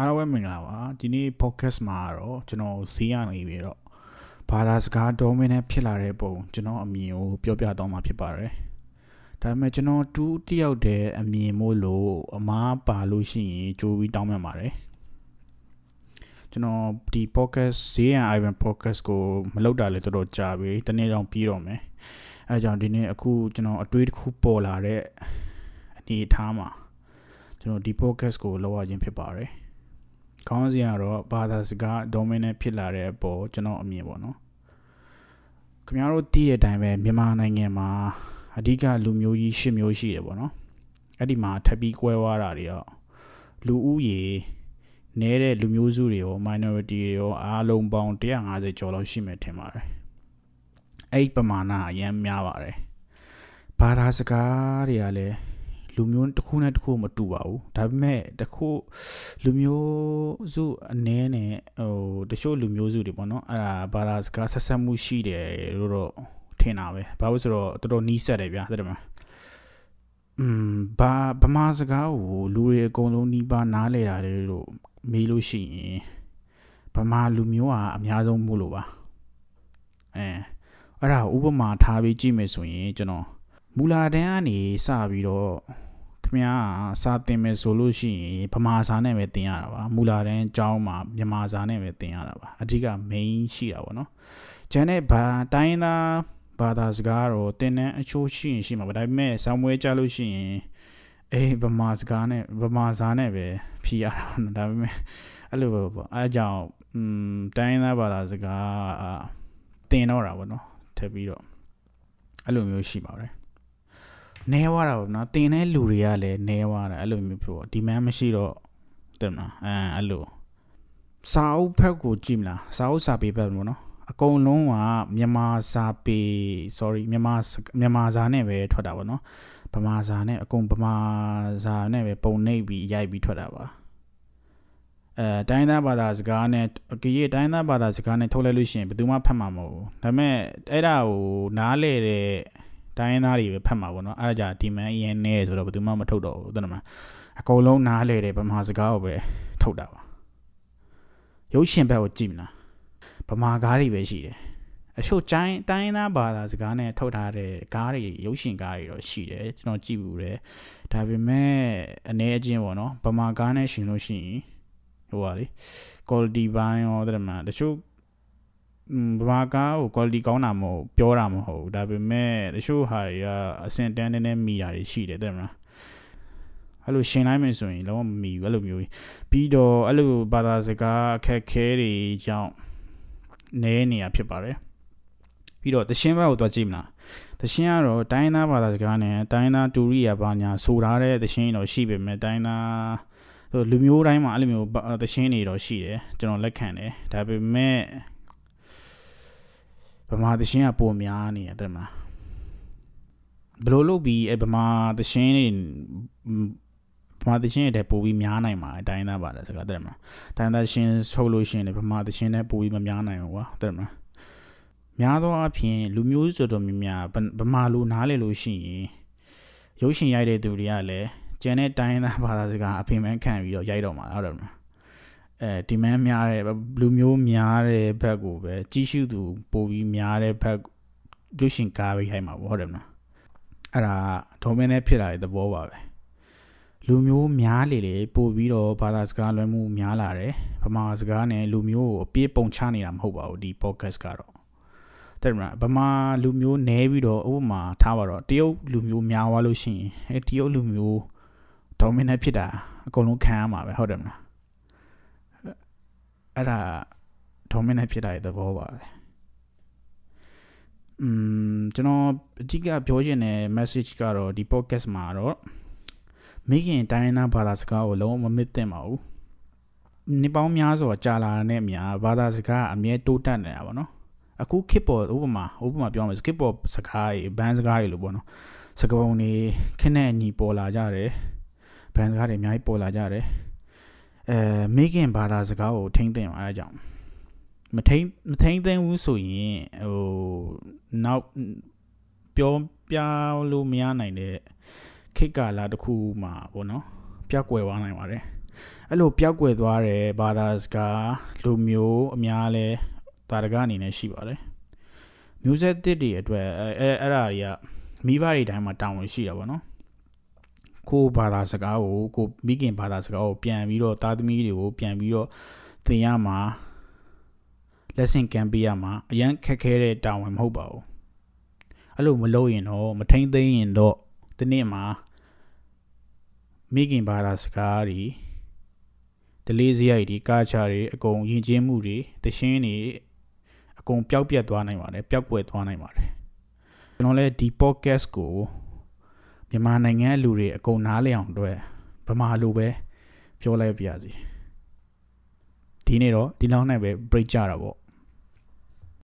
အားလုံးပဲမင်္ဂလာပါဒီနေ့ podcast မှာတော့ကျွန်တော်ဈေးရနေပြီတော့ဘာသာစကား domain နဲ့ဖြစ်လာတဲ့ပုံကျွန်တော်အမြင်ကိုပြောပြတော့မှာဖြစ်ပါတယ်ဒါပေမဲ့ကျွန်တော်တူးတယောက်တည်းအမြင်မို့လို့အမားပါလို့ရှိရင်ကြိုးပြီးတောင်းမှန်ပါတယ်ကျွန်တော်ဒီ podcast ဈေးရ Ivan podcast ကိုမလုပ်တာလေတော်တော်ကြာပြီတနေ့တော့ပြီးတော့မယ်အဲကြောင့်ဒီနေ့အခုကျွန်တော်အတွေးတစ်ခုပေါ်လာတဲ့အနေအထားမှာကျွန်တော်ဒီ podcast ကိုလောက်ရခြင်းဖြစ်ပါတယ်။ ခေါင်းစဉ်ကတော့ဘာသာစကား domain နဲ့ဖြစ်လာတဲ့အပေါ်ကျွန်တော်အမြင်ပေါ့နော်။ခင်ဗျားတို့သိတဲ့အတိုင်းပဲမြန်မာနိုင်ငံမှာအဓိကလူမျိုးကြီး၈မျိုးရှိတယ်ပေါ့နော်။အဲ့ဒီမှာထပ်ပြီးကွဲသွားတာတွေရောလူဦးရေနဲတဲ့လူမျိုးစုတွေရော minority တွေရောအားလုံးပေါင်း150ကျော်လောက်ရှိမယ်ထင်ပါတယ်။အဲ့ဒီပမာဏအရင်များပါတယ်။ဘာသာစကားတွေကလည်း လူမျိုးတစ်ခုနဲ့တစ်ခုမတူပါဘူးဒါပေမဲ့တစ်ခုလူမျိုးစုအနေနဲ့ဟိုတချို့လူမျိုးစုတွေပေါ့နော်အဲ့ဒါဘာသာစကားဆက်ဆက်မှုရှိတယ်လို့တော့ထင်တာပဲဘာလို့ဆိုတော့တော်တော်နီးစပ်တယ်ဗျာတဲ့မှာอืมဘာဗမာစကားကိုလူတွေအကုန်လုံးနီးပါးနားလေတာလေလို့မေးလို့ရှိရင်ဗမာလူမျိုးကအများဆုံးမို့လို့ပါအဲအဲ့ဒါဥပမာထားပြီးကြည့်မယ်ဆိုရင်ကျွန်တော်မူလာတန်းကနေစပြီးတော့ ခင်ဗျားစာသင်မယ်ဆိုလို့ရှိရင်ဗမာစာနဲ့ပဲသင်ရတာပါမူလာတန်းအကြောင်းမှာမြန်မာစာနဲ့ပဲသင်ရတာပါအဓိက main ရှိတာပေါ့နော်ကျန်တဲ့ဘာတိုင်းသားဘာသာစကားတော့သင်တဲ့အချိုးရှိရင်ရှိမှာပါဒါပေမဲ့ဆောင်းမွေးကြလို့ရှိရင်အေးဗမာစကားနဲ့ဗမာစာနဲ့ပဲဖြီးရတာနော်ဒါပေမဲ့အဲ့လိုပေါ့အဲကြောင့်อืมတိုင်းသားဘာသာစကားသင်တော့တာပေါ့နော်ထပ်ပြီးတော့အဲ့လိုမျိုးရှိပါတယ် နဲသွားတာပေါ့နော်တင်တဲ့လူတွေကလည်းနဲသွားတာအဲ့လိုမျိုးဖြစ်ပေါ့ဒီမန်မရှိတော့တင်မလားအဲအဲ့လိုစာအုပ်ဖက်ကိုကြည့်မလားစာအုပ်စာပေဖက်ပေါ့နော်အကုန်လုံးကမြန်မာစာပေ sorry မြန်မာမြန်မာစာနဲ့ပဲထွက်တာပေါ့နော်ဗမာစာနဲ့အကုန်ဗမာစာနဲ့ပဲပုံနှိပ်ပြီးရိုက်ပြီးထွက်တာပါအဲတိုင်းသားဘာသာစကားနဲ့ကြီးတိုင်းသားဘာသာစကားနဲ့ထုတ်လိုက်လို့ရှိရင်ဘယ်သူမှဖတ်မှာမဟုတ်ဘူးဒါပေမဲ့အဲ့ဒါကိုနားလေတဲ့ တိုင်းရင်းသားတွေပဲဖတ်မှာပေါ့နော်အဲ့ဒါကြဒီမန်အရင်နေဆိုတော့ဘယ်သူမှမထုတ်တော့ဘူးသိတယ်မလားအကုန်လုံးနားလေတယ်ဗမာစကားကိုပဲထုတ်တာပါရုပ်ရှင်ဘက်ကိုကြည့်မလားဗမာကားတွေပဲရှိတယ်အချို့ကျိုင်းတိုင်းသားဘာသာစကားနဲ့ထုတ်ထားတဲ့ကားတွေရုပ်ရှင်ကားတွေတော့ရှိတယ်ကျွန်တော်ကြည့်ဘူးတယ်ဒါပေမဲ့အနေအချင်းပေါ့နော်ဗမာကားနဲ့ရှင်လို့ရှိရင်ဟိုပါလေ quality ဘိုင်းရောတဲ့မှာတချို့ ဗမာကားကို quality ကောင်းတာမဟုတ်ပြောတာမဟုတ်ဒါပေမဲ့တချို့ဟာတွေကအဆင့်တန်းနေနေမိတာတွေရှိတယ်တဲ့မလားအဲ့လိုရှင်းလိုက်မယ်ဆိုရင်လုံးဝမမီဘူးအဲ့လိုမျိုးပြီးတော့အဲ့လိုဘာသာစကားအခက်ခဲတွေကြောင့်နေနေရဖြစ်ပါတယ်ပြီးတော့တရှင်းဘက်ကိုသွားကြည့်မလားတရှင်းကတော့တိုင်းသားဘာသာစကားနဲ့တိုင်းသားတူရီယာဘာညာဆိုထားတဲ့တရှင်းတော့ရှိပေမဲ့တိုင်းသားလူမျိုးတိုင်းမှာအဲ့လိုမျိုးတရှင်းတွေတော့ရှိတယ်ကျွန်တော်လက်ခံတယ်ဒါပေမဲ့ ဗမာသရှင်ကပုံများနေတယ်မလားဘယ်လိုလုပ်ပြီးအဲဗမာသရှင်တွေဗမာသရှင်တွေပို့ပြီးများနိုင်မှာအတိုင်းသားပါလဲစကားတဲ့မလားတိုင်းသားရှင်ထုတ်လို့ရှင်လေဗမာသရှင်တွေပို့ပြီးမများနိုင်ဘူးကွာတဲ့မလားများသောအားဖြင့်လူမျိုးစုတော်များများဗမာလူနားလေလို့ရှိရင်ရုပ်ရှင်ရိုက်တဲ့သူတွေကလည်းကျန်တဲ့တိုင်းသားဘာသာစကားအဖေမှန်းခံပြီးတော့ရိုက်တော့မှာဟုတ်တယ်မလား အဲဒီမန်းများတဲ့လူမျိုးများတဲ့ဘက်ကိုပဲကြီးစုသူပို့ပြီးများတဲ့ဘက်ရုပ်ရှင်ကားပဲခိုင်းမှာပေါ့ဟုတ်တယ်မလားအဲ့ဒါဒေါ်မင်းနဲ့ဖြစ်လာတဲ့သဘောပါပဲလူမျိုးများလေလေပို့ပြီးတော့ဘာသာစကားလွှဲမှုများလာတယ်ဗမာစကားနဲ့လူမျိုးကိုအပြည့်ပုံချနေတာမဟုတ်ပါဘူးဒီ podcast ကတော့တဲ့မလားဗမာလူမျိုးနဲပြီးတော့ဥပမာထားပါတော့တရုတ်လူမျိုးများသွားလို့ရှိရင်အဲတရုတ်လူမျိုးဒေါ်မင်းနဲ့ဖြစ်တာအကုန်လုံးခံရမှာပဲဟုတ်တယ်မလား အဲ့ဒါ dominant ဖြစ်တာရဲ့သဘောပါပဲอืมကျွန်တော်အဓိကပြောချင်တဲ့ message ကတော့ဒီ podcast မှာတော့မိခင်တိုင်းနာဘာသာစကားကိုလုံးဝမမစ်သင့်ပါဘူးနေပေါင်းများစွာကြာလာတဲ့မြာဘာသာစကားအမြဲတိုးတက်နေတာပါနော်အခုခေတ်ပေါ်ဥပမာဥပမာပြောမယ်ခေတ်ပေါ်စကားတွေဘန်းစကားတွေလို့ပေါ့နော်စကားပုံတွေခင်းနဲ့ညီပေါ်လာကြတယ်ဘန်းစကားတွေအများကြီးပေါ်လာကြတယ် အဲမိခင်ဘာသာစကားကိုထိမ့်သိမ့်အောင်အဲကြောင့်မထိမ့်မထိမ့်သိမ့်ဘူးဆိုရင်ဟိုနောက်ပြောပြလို့မရနိုင်တဲ့ခေတ်ကာလတစ်ခုမှာပေါ့နော်ပြောက်ွယ်သွားနိုင်ပါတယ်အဲ့လိုပျောက်ကွယ်သွားတဲ့ဘာသာစကားလူမျိုးအများလဲတာရကအနေနဲ့ရှိပါတယ်မျိုးဆက်တစ်တွေအတွက်အဲအဲ့ဒါတွေကမိဘတွေတိုင်းမှာတောင်းဝင်ရှိတာပေါ့နော် ကိုဘာသာစကားကိုကိုမိခင်ဘာသာစကားကိုပြန်ပြီးတော့သားသမီးတွေကိုပြန်ပြီးတော့သင်ရမှာ lesson ကံပေးရမှာအရန်ခက်ခဲတဲ့တာဝန်မဟုတ်ပါဘူးအဲ့လိုမလုပ်ရင်တော့မထိမ့်သိမ်းရင်တော့ဒီနေ့မှာမိခင်ဘာသာစကားတွေဒလေးစရိုက်တွေကာချာတွေအကုန်ယဉ်ကျေးမှုတွေတရှင်းတွေအကုန်ပျောက်ပြတ်သွားနိုင်ပါတယ်ပျောက်ကွယ်သွားနိုင်ပါတယ်ကျွန်တော်လည်းဒီ podcast ကို မြန်မာနိုင်ငံလူတွေအကုန်နားလည်အောင်အတွက်ဗမာလိုပဲပြောလိုက်ပါရစေဒီနေ့တော့ဒီလောက်နဲ့ပဲ break ကြတာပေါ့